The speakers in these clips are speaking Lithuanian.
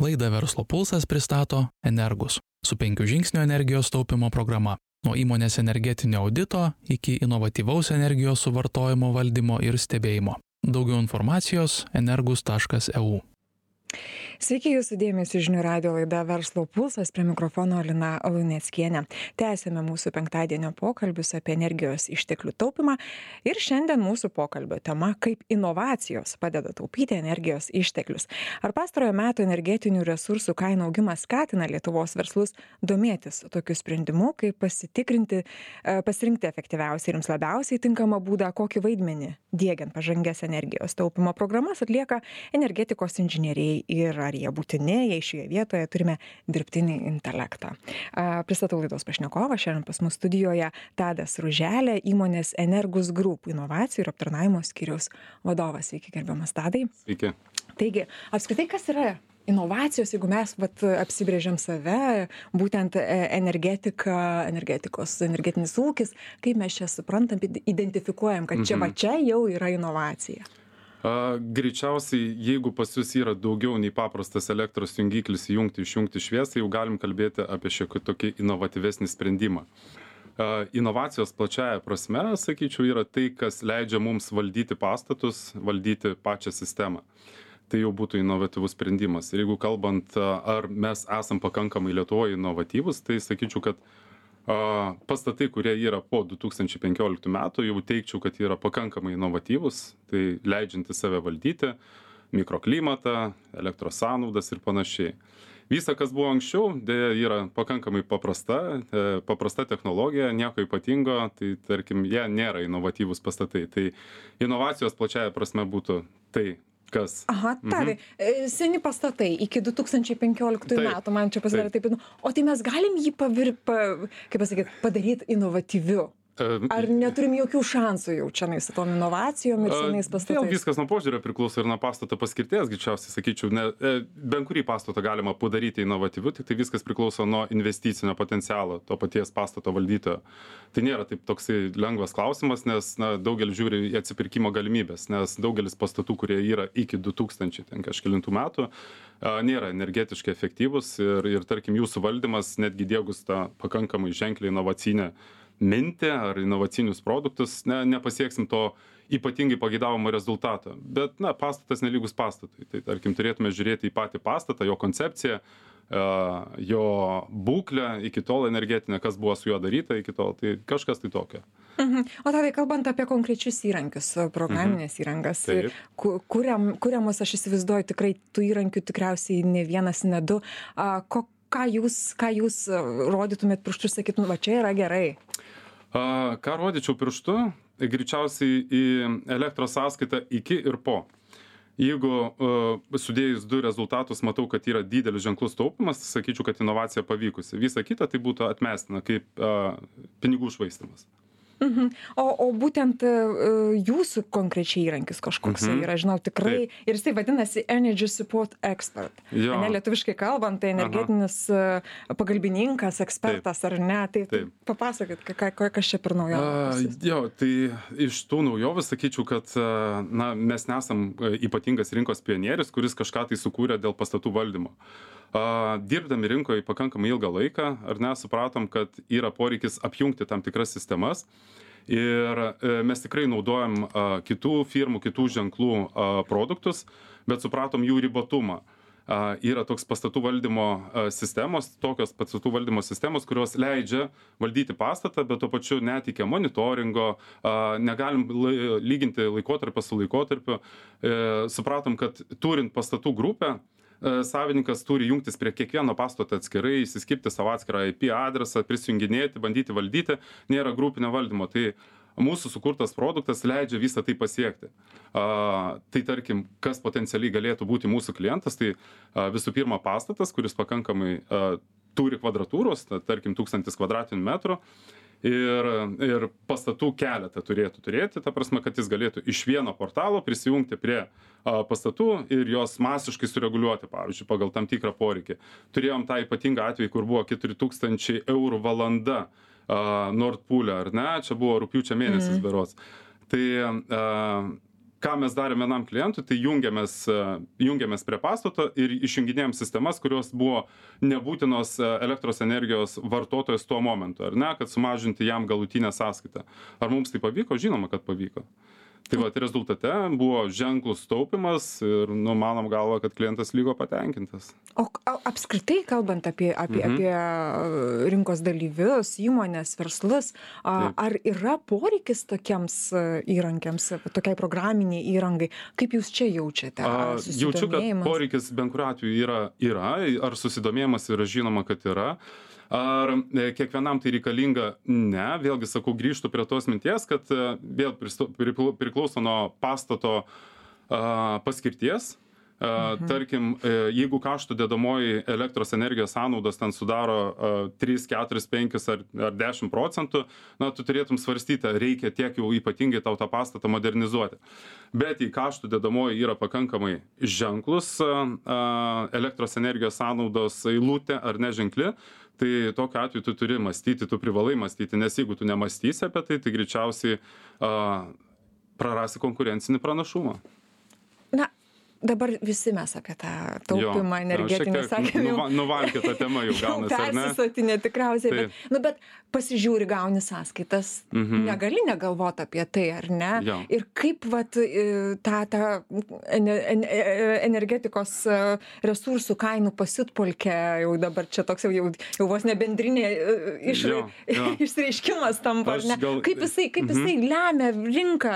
Laida Verslo pulsas pristato Energus su penkių žingsnių energijos taupimo programa. Nuo įmonės energetinio audito iki inovatyvaus energijos suvartojimo valdymo ir stebėjimo. Daugiau informacijos energus.eu. Sveiki Jūsų dėmesio žinių radio laida Verslo pulsas prie mikrofono Lina Luneckienė. Tęsėme mūsų penktadienio pokalbius apie energijos išteklių taupimą ir šiandien mūsų pokalbio tema - kaip inovacijos padeda taupyti energijos išteklius. Ar pastarojo metų energetinių resursų kainų augimas skatina Lietuvos verslus domėtis tokiu sprendimu, kaip pasitikrinti, e, pasirinkti efektyviausią ir jums labiausiai tinkamą būdą, kokį vaidmenį dėgiant pažangės energijos taupimo programas atlieka energetikos inžinieriai ir ar jie būtini jei šioje vietoje turime dirbtinį intelektą. Pristatau laidos pašnekovą. Šiandien pas mus studijoje tadas ruželė įmonės energus group inovacijų ir aptarnavimo skyriaus vadovas. Sveiki gerbiamas tadai. Sveiki. taigi apskritai kas yra inovacijos jeigu mes vat apsibrėžiam save būtent e, energetika energetikos energetinis ūkis kaip mes čia suprantam identifikuojam kad čia va čia jau yra inovacija A, greičiausiai, jeigu pas jūs yra daugiau nei paprastas elektros jungiklis įjungti, išjungti šviesą, jau galim kalbėti apie tiek tokį inovatyvesnį sprendimą. A, inovacijos plačiaja prasme, sakyčiau, yra tai, kas leidžia mums valdyti pastatus, valdyti pačią sistemą. Tai jau būtų inovatyvus sprendimas. Ir jeigu kalbant, ar mes esam pakankamai Lietuvoje inovatyvus, tai sakyčiau, kad a pastatai kurie yra po du tūkstančiai penkioliktų metų jau teigčiau kad yra pakankamai inovatyvūs tai leidžiantys save valdyti mikroklimatą elektros sąnaudas ir panašiai. Visa kas buvo anksčiau deja yra pakankamai paprasta e, paprasta technologija nieko ypatingo tai tarkim jie nėra inovatyvūs pastatai. Tai inovacijos plačiąja prasme būtų tai kas? Aha tadai e, seni pastatai iki du tūkstančiai penkioliktųjų metų man čia pasidarė taip įdomu. O tai mes galim jį pavir pa kaip pasakyt padaryt inovatyviu Ar neturim jokių šansų jau čionai su tom inovacijom ir senais pastatais? Vėl viskas nuo požiūrio priklauso ir nuo pastato paskirties, greičiausiai sakyčiau, ne, e, bent kurį pastatą galima padaryti inovatyviu, tik tai viskas priklauso nuo investicinio potencialo to paties pastato valdytojo. Tai nėra taip toksai lengvas klausimas, nes na, daugelis žiūri į atsipirkimo galimybės, nes daugelis pastatų, kurie yra iki 2000 ten kažkėlintų metų, nėra energetiškai efektyvus ir, ir tarkim jūsų valdymas netgi dėgus tą pakankamai ženkliai inovacinę mintį ar inovacinius produktus ne nepasieksim to ypatingai pageidavimo rezultato bet na pastatas nelygus pastatui tai tarkim turėtume žiūrėti į patį pastatą jo koncepciją jo būklę iki tol energetinę kas buvo su juo daryta iki tol tai kažkas tai tokio Mhm. O tadai, kalbant apie konkrečius įrankius, programinės mhm. įrangas, kuriam, kuriamos, aš įsivaizduoju, tikrai tų įrankių tikriausiai ne vienas, ne du. A, ko, ką jūs ką jūs e, rodytumėt pirštu ir sakytum va čia yra gerai a ką rodyčiau pirštu? Greičiausiai į elektros sąskaitą iki ir po. Jeigu a sudėjus du rezultatus matau kad yra didelis ženklus taupymas sakyčiau kad inovacija pavykusi. Visa kita tai būtų atmestina kaip a pinigų švaistymas Mhm. O, o būtent uh, jūsų konkrečiai įrankis kažkoks mhm. yra, žinau, tikrai. Ir jisai vadinasi Energy Support Expert. Jo. Ne lietuviškai kalbant, tai energetinis Aha. pagalbininkas, ekspertas ar ne. Tai Taip. papasakot, ką, ką, kas čia per naujovę. Uh, jo, tai iš tų naujovių sakyčiau, kad na, mes nesam ypatingas rinkos pionierius, kuris kažką tai sukūrė dėl pastatų valdymo. A, dirbdami rinkoje pakankamai ilgą laiką, ar ne, supratom, kad yra poreikis apjungti tam tikras sistemas. Ir e, mes tikrai naudojam a, kitų firmų, kitų ženklų a, produktus, bet supratom jų ribotumą. A, yra toks pastatų valdymo a, sistemos, tokios pastatų valdymo sistemos, kurios leidžia valdyti pastatą, bet tuo pačiu neteikia monitoringo, a, negalim lai, lyginti laikotarpio su laikotarpiu. E, supratom, kad turint pastatų grupę, savininkas turi jungtis prie kiekvieno pastato atskirai, įsiskirti savo atskirą IP adresą, prisijunginėti, bandyti valdyti, nėra grupinio valdymo. Tai mūsų sukurtas produktas leidžia visą tai pasiekti. A, tai tarkim, kas potencialiai galėtų būti mūsų klientas, tai a, visų pirma pastatas, kuris pakankamai a, turi kvadratūros, ta, tarkim, tūkstantis kvadratinių metrų ir ir pastatų keletą turėtų turėti ta prasme kad jis galėtų iš vieno portalo prisijungti prie a pastatų ir juos masiškai sureguliuoti pavyzdžiui pagal tam tikrą poreikį. Turėjom tą ypatingą atvejį kur buvo keturi tūkstančiai eurų valanda a nord pule ar ne? Čia buvo rugpjūčio mėnesis berods. Tai a ką mes darėm vienam klientui tai jungiamės jungiamės prie pastato ir išjunginėjom sistemas kurios buvo nebūtinos elektros energijos vartotojas tuo momentu ar ne kad sumažinti jam galutinę sąskaitą. Ar mums tai pavyko? Žinoma kad pavyko tai vat rezultate buvo ženklus taupymas ir nu manom galva kad klientas liko patenkintas o a apskritai kalbant apie apie Mhm. apie rinkos dalyvius įmones verslus a, ar yra poreikis tokiems įrankiams tokiai programinei įrangai kaip jūs čia jaučiate ar jaučiu, kad susidomėjimas? poreikis bent kuriuo atveju yra, yra, ar susidomėjimas yra žinoma, kad yra. Ar e, kiekvienam tai reikalinga? Ne, vėlgi sakau, grįžtų prie tos minties, kad e, vėl pristo- priplau- priklauso nuo pastato a, paskirties. A, Tarkim, e, jeigu kaštų dedamoji elektros energijos sąnaudos ten sudaro a, 3, 4, 5 ar, ar 10 procentų, na, tu turėtum svarstyti, ar reikia tiek jau ypatingai tau tą pastatą modernizuoti. Bet jei kaštų dedamoji yra pakankamai ženklus, a, elektros energijos sąnaudos eilutė ar neženkli, tai tokiu atveju tu turi mąstyti, tu privalai mąstyti, nes jeigu tu nemastysi apie tai, tai greičiausiai a, prarasi konkurencinį pranašumą. Dabar visi mes apie tą taupymą energetinį sakėm jau nuva- Nuvalkita tema jau gaunasi, persisotinę tikriausiai, bet, Taip. nu, bet pasižiūri, gauni sąskaitas, Mhm. negali negalvoti apie tai, ar ne? Jo. Ir kaip vat, e, tą, tą e, energetikos e, resursų kainų pasitpolkė, jau dabar čia toks jau, jau, jau vos ne bendrinė iš, Jo, jo. išreiškimas tampa, gal- Kaip jisai, kaip Mhm. jisai lemia rinką,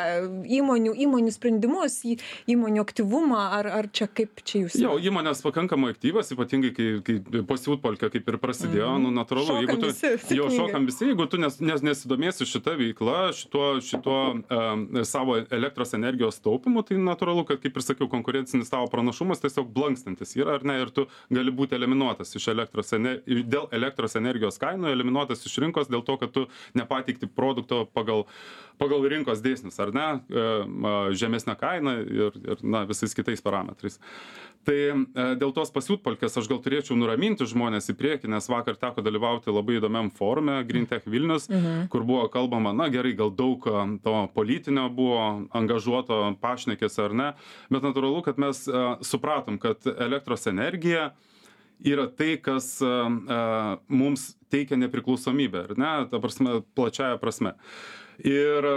įmonių, įmonių sprendimus, įmonių aktyvumą, ar, ar čia kaip čia jūs? Jo, įmonės pakankamai aktyvas, ypatingai kai, kai pasiūtpolkė kaip ir prasidėjo, Mhm. nu natūralu, jeigu tu, jo, šokam visi, jeigu tu nes, nes, nesidomėsi šitą veiklą, šituo, šituo um, savo elektros energijos taupimu, tai natūralu, kad, kaip ir sakiau, konkurencinis tavo pranašumas tiesiog blankstantis yra, ar ne, ir tu gali būti eliminuotas iš elektros, ener- dėl elektros energijos kainų, eliminuotas iš rinkos dėl to, kad tu nepateikti produkto pagal, pagal rinkos dėsnius, ar ne, e, a, žemesnę kainą ir, ir na, visais kitais parametrais. Tai e, dėl tos pasiūtpolkės aš gal turėčiau nuraminti žmonės į priekį, nes vakar teko dalyvauti labai įdomiam forume Grintech Vilnius, mhm. kur buvo kalbama, na gerai, gal daug a, to politinio buvo angažuoto pašnekės ar ne, bet natūralu, kad mes supratom, kad elektros energija yra tai, kas mums teikia nepriklausomybę, ar ne, ta prasme, plačiaja prasme. Ir a,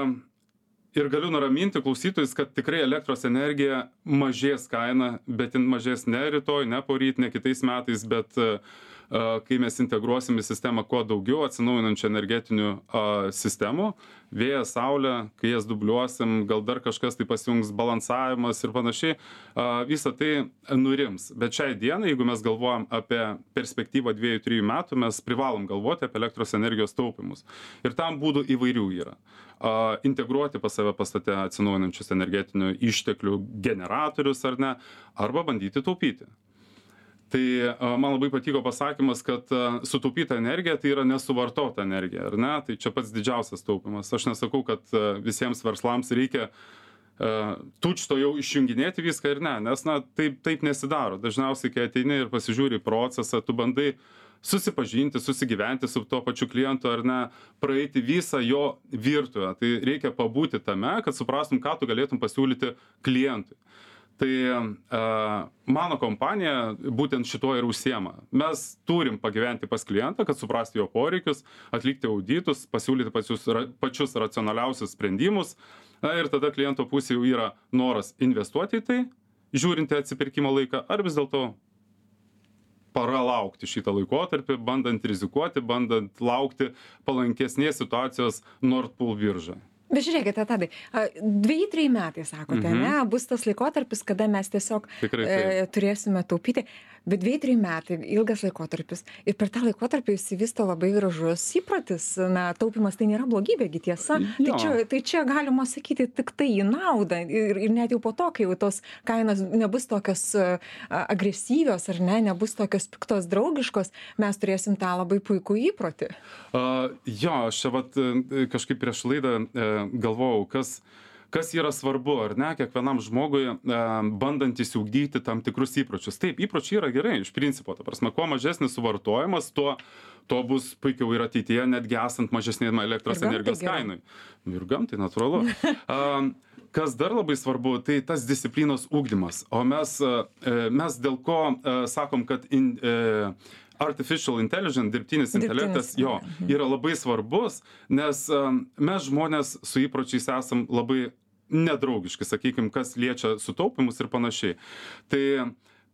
Ir galiu nuraminti klausytojus, kad tikrai elektros energija mažės kaina, bet jin mažės ne rytoj, ne poryt, ne kitais metais, bet a, kai mes integruosim į sistemą kuo daugiau atsinaujinančių energetinių sistemų, vėją, saulę, kai jas dubliuosim, gal dar kažkas tai pasijungs balansavimas ir panašiai, visa tai nurims. Bet šiai dienai, jeigu mes galvojam apie perspektyvą 2-3 metų, mes privalom galvoti apie elektros energijos taupimus. Ir tam būdų įvairių yra. A, integruoti pas save pastate atsinaujinančius energetinių išteklių generatorius ar ne, arba bandyti taupyti. Tai man labai patiko pasakymas, kad sutaupyta energija tai yra nesuvartota energija, ar ne? Tai čia pats didžiausias taupimas. Aš nesakau, kad visiems verslams reikia tučto jau išjunginėti viską ir ne, nes na, taip, taip nesidaro. Dažniausiai, kai ateini ir pasižiūri į procesą, tu bandai susipažinti, susigyventi su tuo pačiu klientu ar ne, praeiti visą jo virtuvę. Tai reikia pabūti tame, kad suprastum, ką tu galėtum pasiūlyti klientui. Tai a, mano kompanija būtent šituo ir užsiema. Mes turim pagyventi pas klientą, kad suprasti jo poreikius, atlikti auditus, pasiūlyti pačius, ra- pačius racionaliausius sprendimus. Na, ir tada kliento pusė jau yra noras investuoti į tai, žiūrinti atsipirkimo laiką, ar vis dėlto pralaukti šitą laikotarpį, bandant rizikuoti, bandant laukti palankesnės situacijos Nord Pool biržoje. Bet žiūrėkite, tadai, a, dviejai, trejai metai, sakote, Mhm. ne, bus tas laikotarpis, kada mes tiesiog e, turėsime taupyti, bet dviejai, trejai metai, ilgas laikotarpis. Ir per tą laikotarpį įsivysto labai gražus įprotis. Na, taupimas tai nėra blogybė, gi tiesa. Tai čia, tai čia galima sakyti tik tai į naudą. Ir, ir net jau po to, kai jau tos kainos nebus tokios a, agresyvios ar ne, nebus tokios piktos draugiškos, mes turėsim tą labai puikų įprotį. Uh, jo, aš čia vat, e, kažkaip prieš laidą e, galvojau, kas, kas yra svarbu, ar ne, kiekvienam žmogui e, bandant įsiugdyti tam tikrus įpročius. Taip, įpročiai yra gerai, iš principo, ta prasme, kuo mažesnis suvartojimas, tuo, tuo bus puikiau ir ateityje, netgi esant mažesnėm elektros Ir energijos kainai. Ir gamtai, natūralu. Kas dar labai svarbu tai tas disciplinos ugdymas o mes mes dėl ko sakom kad in artificial intelligent dirbtinis intelektas jo mhm. yra labai svarbus nes mes žmonės su įpročiais esam labai nedraugiški sakykim kas liečia sutaupymus ir panašiai tai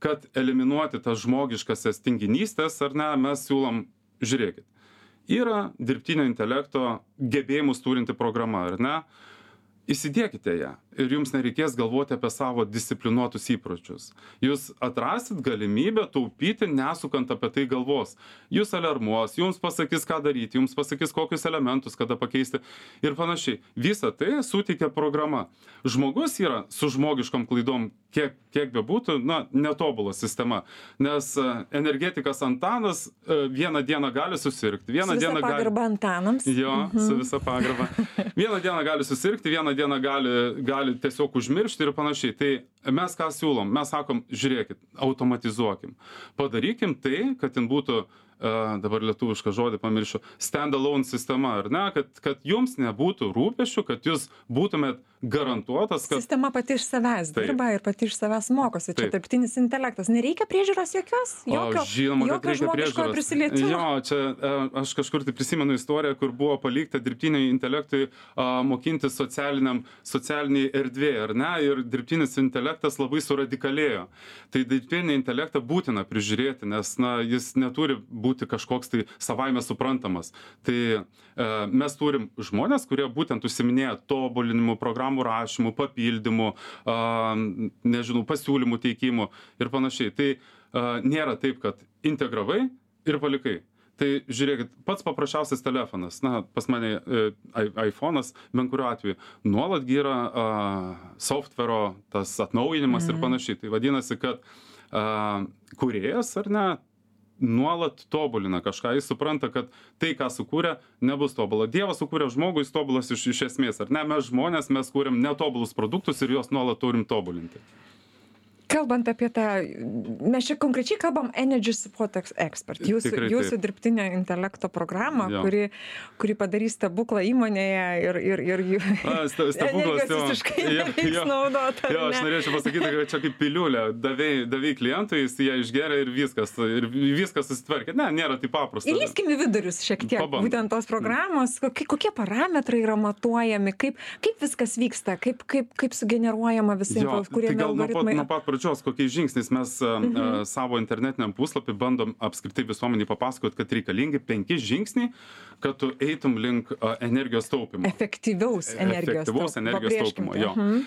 kad eliminuoti tas žmogiškasias tinginystes ar ne mes siūlom žiūrėkit yra dirbtinio intelekto gebėjimus turinti programa ar ne įsidiekite ją ir jums nereikės galvoti apie savo disciplinuotus įpročius. Jūs atrasit galimybę taupyti nesukant apie tai galvos. Jus aliarmuos jums pasakys ką daryti jums pasakys kokius elementus kada pakeisti ir panašiai. Visa tai suteikia programa. Žmogus yra su žmogiškom klaidom kiek kiek bebūtų na netobula sistema. Nes e, energetikas antanas e, vieną dieną gali susirgti vieną dieną gali antanams. Jo su visa pagarba. Vieną dieną gali susirgti vieną dieną gali gali gali tiesiog užmiršti ir panašiai. Tai mes ką siūlom? Mes sakom žiūrėkit automatizuokim. Padarykim tai kad ten būtų dabar lietuvišką žodį pamiršiu stand alone sistema ar ne? Kad kad jums nebūtų rūpesčių kad jūs būtumėt garantuotas kad sistema pati iš savęs dirba ir pati iš savęs mokosi. Čia dirbtinis intelektas. Nereikia priežiūros jokios? Jokio žinoma kad jokio žmogiškojo priežiūros. prisilietimo. Jo čia e, aš kažkur tai prisimenu istoriją kur buvo palikta dirbtiniui intelektui a, mokintis socialiniam socialinėj erdvėj ar ne? Ir dirbtinis intelektas labai suradikalėjo. Tai dirbtinį intelektą būtina prižiūrėti nes na jis neturi būti kažkoks tai savaime suprantamas. Tai e, mes turim žmones kurie būtent užsiiminėja tobulinimu programų rašymu papildymu a nežinau pasiūlymų teikimu ir panašiai. Tai a nėra taip kad integravai ir palikai. Tai žiūrėkit pats paprasčiausias telefonas na pas mane e, ai aifonas bet kuriuo atveju nuolat yra a softvero tas atnaujinimas ir Mhm. panašiai. Tai vadinasi kad a kūrėjas ar ne nuolat tobulina kažką. Jis supranta kad tai ką sukūrė nebus tobula. Dievas sukūrė žmogų jis tobulas iš iš esmės ar ne? Mes žmonės mes kuriam netobulus produktus ir juos nuolat turim tobulinti kalbant apie tą mes čia konkrečiai kalbam energy support ex expert jūsų jūsų dirbtinio intelekto programą kuri kuri padarys stebuklą įmonėje ir ir ir stebuklas energijos jo visiškai nereiks naudot ar Jo, aš ne? norėčiau pasakyti, kad čia kaip piliulė, davėjai, davėjai klientui, jis ją išgeria ir viskas, ir viskas susitvarkė. Ne, nėra taip paprasta. įlįskim į vidurius šiek tiek būtent tos programos kokie kokie parametrai yra matuojami kaip kaip viskas vyksta kaip kaip kaip sugeneruojama visa info kuriami algoritmai pradžios, kokiais žingsniais mes Mhm. savo internetiniam puslapį bandom apskritai visuomeniai papasakoti, kad reikalingi penki žingsniai, kad tu eitum link energijos taupimo. efektyvaus energijos Efektyvaus energijos taupimo, tai. jo. Mhm.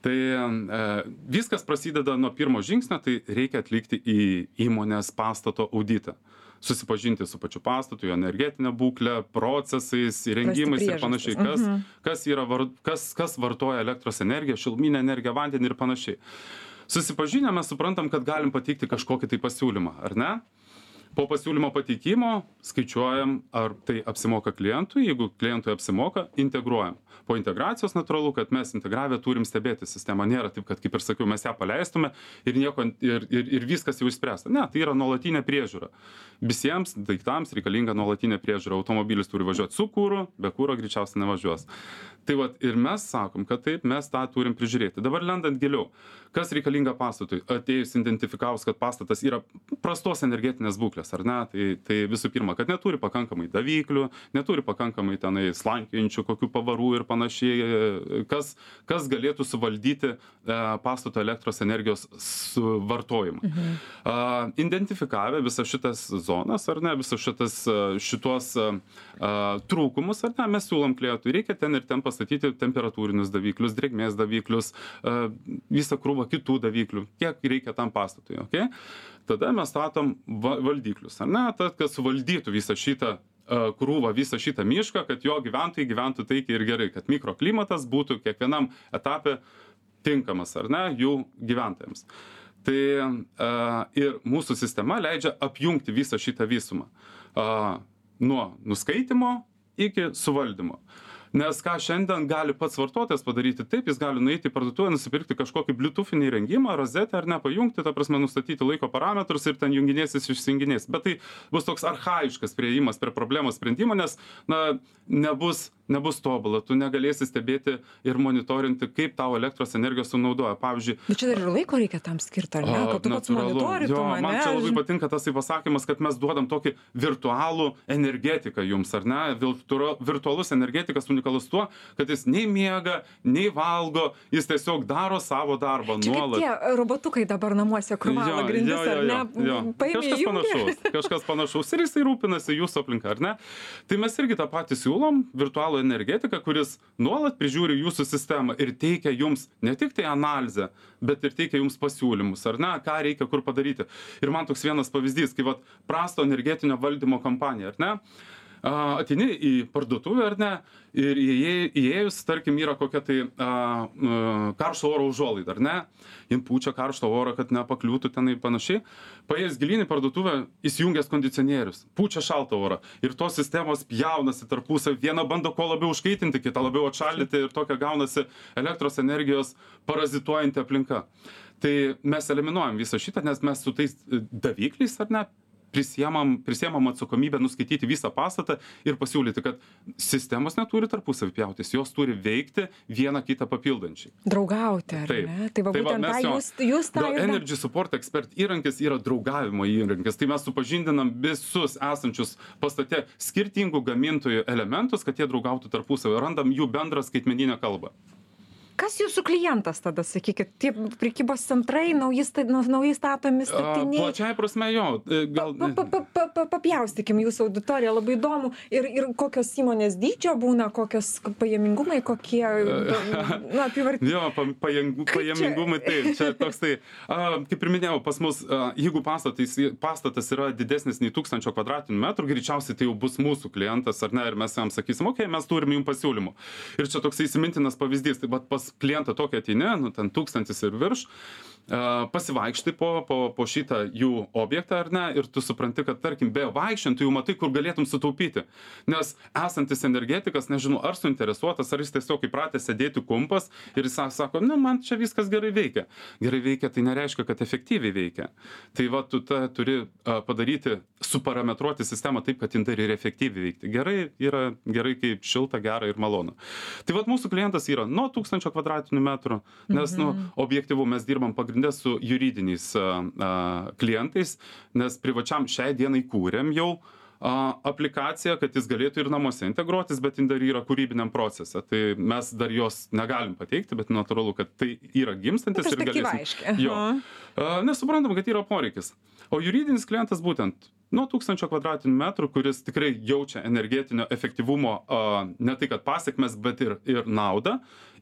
Tai e, viskas prasideda nuo pirmo žingsnio, tai reikia atlikti į įmonės pastato auditą. Susipažinti su pačiu pastatu, jo energetinė būklė, procesais, įrengimais ir panašiai, kas, Mhm. kas, yra, var- kas, kas vartoja elektros energiją, šilminę energiją, vandenį ir panašiai. Susipažinę mes suprantam, kad galim pateikti kažkokį tai pasiūlymą, ar ne? Po pasiūlymo pateikimo skaičiuojam, ar tai apsimoka klientui, jeigu klientui apsimoka, integruojam. Po integracijos natūralu, kad mes integravę turim stebėti sistemą. Nėra taip, kad, kaip ir sakiau, mes ją paleistume ir, nieko, ir, ir, ir viskas jau išspręsta. Ne, tai yra nuolatinė priežiūra. Visiems daiktams reikalinga nuolatinė priežiūra. Automobilis turi važiuoti su kūru, be kūro greičiausiai nevažiuos. Tai vat, ir mes sakom, kad taip, mes tą turim prižiūrėti. Dabar lendant giliau, kas reikalinga pastatui? Atėjus identifikavus, kad pastatas yra prastos energetinės būklės, ar ne? Tai, tai visų pirma, kad neturi pakankamai davyklių, neturi pakankamai tenai slankiojančių kokių pavarų ir panašiai, kas, kas galėtų suvaldyti e, pastato elektros energijos suvartojimą. Mhm. A, identifikavę visas šitas zonas, ar ne, visas šitas, a, šitos a, a, trūkumus, ar ne, mes siūlom klientui, reikia ten ir ten pastatyti temperatūrinius daviklius, drėgmės daviklius, a, visą krūvą kitų daviklių, kiek reikia tam pastatui, okay? Tada mes statom va, valdyklius, ar ne, tad, kad suvaldytų visą šitą a, krūvą, visą šitą mišką, kad jo gyventojai gyventų taikiai ir gerai, kad mikroklimatas būtų kiekvienam etape tinkamas, ar ne, jų gyventojams. Tai a, ir mūsų sistema leidžia apjungti visą šitą visumą. A, nuo nuskaitimo iki suvaldymo. Nes ką šiandien gali pats vartotojas padaryti? Taip jis gali nueiti į parduotuvę nusipirkti kažkokį bliutufinį įrengimą rozetę ar ne pajungti ta prasme nustatyti laiko parametrus ir ten junginėsis išsijunginės. Bet tai bus toks archajiškas priėjimas prie problemos sprendimo nes na nebus nebus tobula. Tu negalėsi stebėti ir monitorinti kaip tau elektros energijos sunaudoja. Pavyzdžiui bet čia dar ir laiko reikia tam skirt ar ne? Kad tu pats monitorintum Jo, man ane čia labai patinka tasai pasakymas, kad mes duodam tokį virtualų energetiką jums, ar ne? Virtua, virtualus energetikas unikalus tuo, kad jis nei miega, nei valgo, jis tiesiog daro savo darbą Čia nuolat. tie robotukai dabar namuose, kur valo grindis, ar ne? Paėmė Kažkas panašaus, kažkas panašaus ir jisai rūpinasi jūsų aplinka, ar ne? Tai mes irgi tą patį siūlom, virtualų energetiką, kuris nuolat prižiūri jūsų sistemą ir teikia jums ne tik tai analizę, bet ir teikia jums pasiūlymus, ar ne, ką reikia kur padaryti. Ir man toks vienas pavyzdys, kai vat, prasto energetinio valdymo kampanija, ar ne? A, Atini į parduotuvę ar ne ir įėjus, tarkim, yra kokia tai a, a, karšto oro užuolaida, ar ne? Jim pučia karšto oro, kad nepakliūtų tenai panašiai. Paėjęs gilyn į parduotuvę, įsijungęs kondicionierius, pučia šaltą orą ir tos sistemos pjaunasi tarpusavį, viena bando kuo labiau užkaitinti, kita labiau atšaldyti ir tokia gaunasi elektros energijos parazituojanti aplinka. Tai mes eliminuojam visą šitą, nes mes su tais e, davikliais, ar ne, prisiemam, prisiemam atsakomybę nuskaityti visą pastatą ir pasiūlyti, kad sistemos neturi tarpusavį pjautis, jos turi veikti vieną kitą papildančiai. Draugauti, ar ne? Tai va Tai būtent tą jūs, jūs tą ir Energy Support Expert įrankis yra draugavimo įrankis. Tai mes supažindinam visus esančius pastate skirtingų gamintojų elementus, kad jie draugautų tarpusavį, randam jų bendrą skaitmeninę kalbą. Kas jūsų klientas tada, sakykit, tie prekybos centrai, nauji, sta- nu, naujai statomi statiniai? Plačiai prasme jo, e, gal... Pa- pa- pa- pa- pa- Papjaustykim jūsų auditoriją, labai įdomu. Ir, ir kokios įmonės dydžio būna, kokios pajamingumai, kokie, na, apivartiniai. Jo, pa- pajėgų- Kaip čia? pajamingumai, taip, čia toks tai, a, kaip ir minėjau, pas mus, a, jeigu pastatas, pastatas yra didesnis nei 1000 kvadratinių metrų, greičiausiai tai jau bus mūsų klientas, ar ne, ir mes jam sakysim, okei, mes turime jums pasiūlymų. Ir čia toks įsimintinas pavyzdys, tai bet pas klientą tokį ateini, nu, ten tūkstantis ir virš, pasivaikštai po, po, po šitą jų objektą, ar ne, ir tu supranti, kad, tarkim, be vaikščiant, tu jau matai, kur galėtum sutaupyti. Nes esantis energetikas, nežinau, ar suinteresuotas, ar jis tiesiog įpratęs sėdėti kumpas ir jis sa- sako, na, man čia viskas gerai veikia. Gerai veikia, tai nereiškia, kad efektyviai veikia. Tai va, tu tą turi padaryti, suparametruoti sistemą taip, kad jin dar ir efektyviai veikti. Gerai yra gerai, kaip šilta, gera ir malonu. Tai va, mūsų klientas yra nuo 1000 kvadratinių metrų, nes, nu, objektyvu mes dirbam pagrindę su juridiniais a, a, klientais, nes privačiam šiai dienai kūrėm jau a, aplikaciją, kad jis galėtų ir namuose integruotis, bet jin dar yra kūrybiniam procese. Tai mes dar jos negalim pateikti, bet natūralu, kad tai yra gimstantis ir galėsim. Jo. A, Nes suprantam, kad yra poreikis. O juridinis klientas būtent nuo 1000 kvadratinių metrų, kuris tikrai jaučia energetinio efektyvumo a, ne tai kad pasiekmes, bet ir, ir naudą.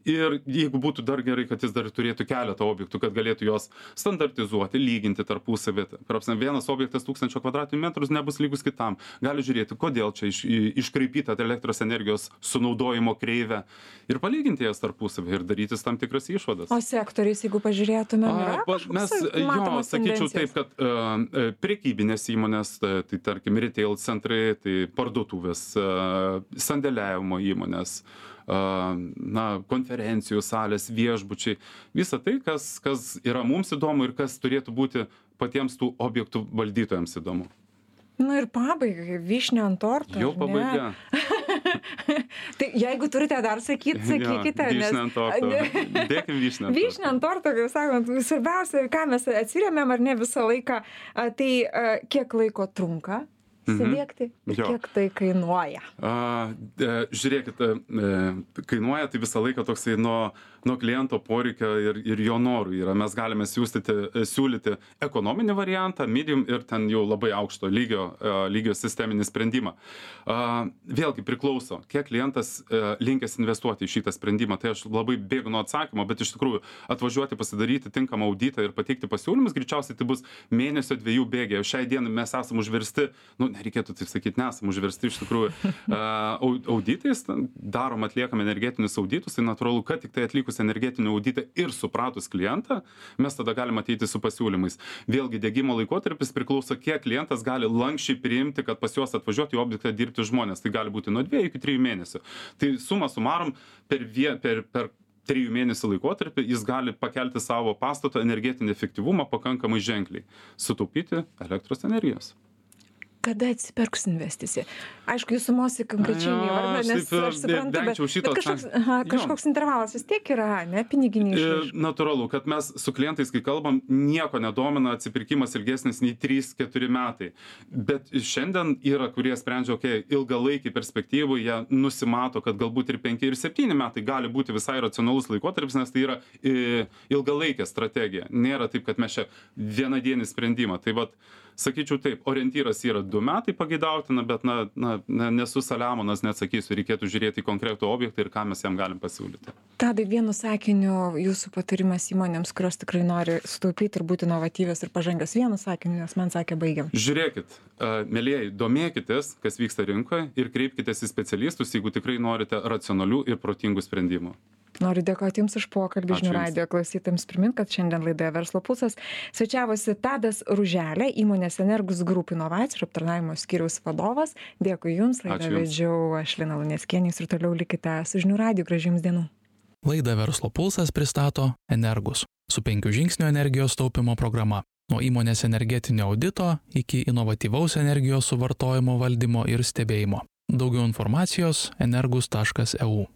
Ir jeigu būtų dar gerai, kad jis dar turėtų keletą objektų, kad galėtų juos standartizuoti, lyginti tarpusavį. Prasme, vienas objektas 1000 kvadratinių metrų nebus lygus kitam. Gali žiūrėti, kodėl čia iš, iškraipyta ta elektros energijos sunaudojimo kreivė ir palyginti jas tarpusavį ir darytis tam tikras išvadas. O sektoriais, jeigu pažiūrėtumėm, yra A, Mes, jo, matomas sakyčiau taip, kad uh, prekybinės įmonės, tai, tai tarkim, retail centrai, tai parduotuvės, uh, sandėliavimo įmonės, uh, na, konferencijų salės, viešbučiai, visa tai, kas, kas yra mums įdomu ir kas turėtų būti patiems tų objektų valdytojams įdomu. Na ir pabaigai, vyšnė ant torto. Jau pabaiga. Tai jeigu turite dar sakyti, sakykite. Jo, vyšnia ant torto. Dėkim vyšnę. ant Vyšnė ant torto, kaip sakant, svarbiausia, ką mes atsiriamėm ar ne visą laiką, a, tai a, kiek laiko trunka įsidėkti ir Jo. kiek tai kainuoja. A, e, žiūrėkit, e, kainuoja tai visą laiką toksai nuo, nuo kliento poreikio ir, ir jo norų yra. Mes galime siūstyti, siūlyti ekonominį variantą, medium ir ten jau labai aukšto lygio, e, lygio sisteminį sprendimą. A, Vėlgi priklauso, kiek klientas e, linkęs investuoti į šitą sprendimą. Tai aš labai bėgu nuo atsakymo, bet iš tikrųjų atvažiuoti pasidaryti tinkamą auditą ir pateikti pasiūlymus, greičiausiai tai bus mėnesio dviejų. O šiai dienai mes esame užversti, nu, nereikėtų taip sakyt nesam užversti iš tikrųjų a, au- auditais darom atliekam energetinius auditus tai natūralu kad tiktai atlikus energetinį auditą ir supratus klientą mes tada galim ateiti su pasiūlymais. Vėlgi diegimo laikotarpis priklauso kiek klientas gali lanksčiai priimti kad pas juos atvažiuot į objektą dirbti žmonės. Tai gali būti nuo dviejų iki trijų mėnesių. Tai suma sumarum per vie per per trijų mėnesių laikotarpį jis gali pakelti savo pastato energetinį efektyvumą pakankamai ženkliai. Sutaupyti elektros energijos kada atsipirks investicija aišku jūs sumos konkrečiai neįvardinat nes aš suprantu bet bet kažkoks aha kažkoks intervalas vis tiek yra ane piniginiai Ir išraiška natūralu, kad mes su klientais, kai kalbam, nieko nedomina atsipirkimas ilgesnis nei 3-4 metai. Bet šiandien yra, kurie sprendžia, okei, okay, ilgalaikį perspektyvų, jie nusimato, kad galbūt ir 5 ir 7 metai gali būti visai racionalus laikotarpis, nes tai yra i, ilgalaikė strategija. Nėra taip, kad mes čia vienadienį sprendimą. Tai vad, sakyčiau taip, orientyras yra 2 metai pageidautina, bet na, na, na, nesu Saliamonas, neatsakysiu, reikėtų žiūrėti į konkretų objektą ir ką mes jam galim pasiūlyti. tadai vienu sakiniu jūsų patarimas įmonėms kurios tikrai nori sutaupyti ir būti inovatyvios ir pažangios vienu sakiniu nes man sakė baigiam Žiūrėkit, a, mielieji, domėkitės, kas vyksta rinkoje ir kreipkitės į specialistus, jeigu tikrai norite racionalių ir protingų sprendimų. Noriu dėkoti jums už pokalbį žinių Jums. radijo klausytojams primint kad šiandien laidoje verslo pulsas svečiavosi tadas ruželė įmonės energus group inovacijų ir aptarnavimo skyriaus vadovas dėkui jums laidą vedžiau aš lina luneckienė jūs ir toliau likite su žinių radiju gražių jums dienų Laidą Verslo pulsas pristato Energus su penkių žingsnių energijos taupimo programa. Nuo įmonės energetinio audito iki inovatyvaus energijos suvartojimo valdymo ir stebėjimo. Daugiau informacijos energus.eu.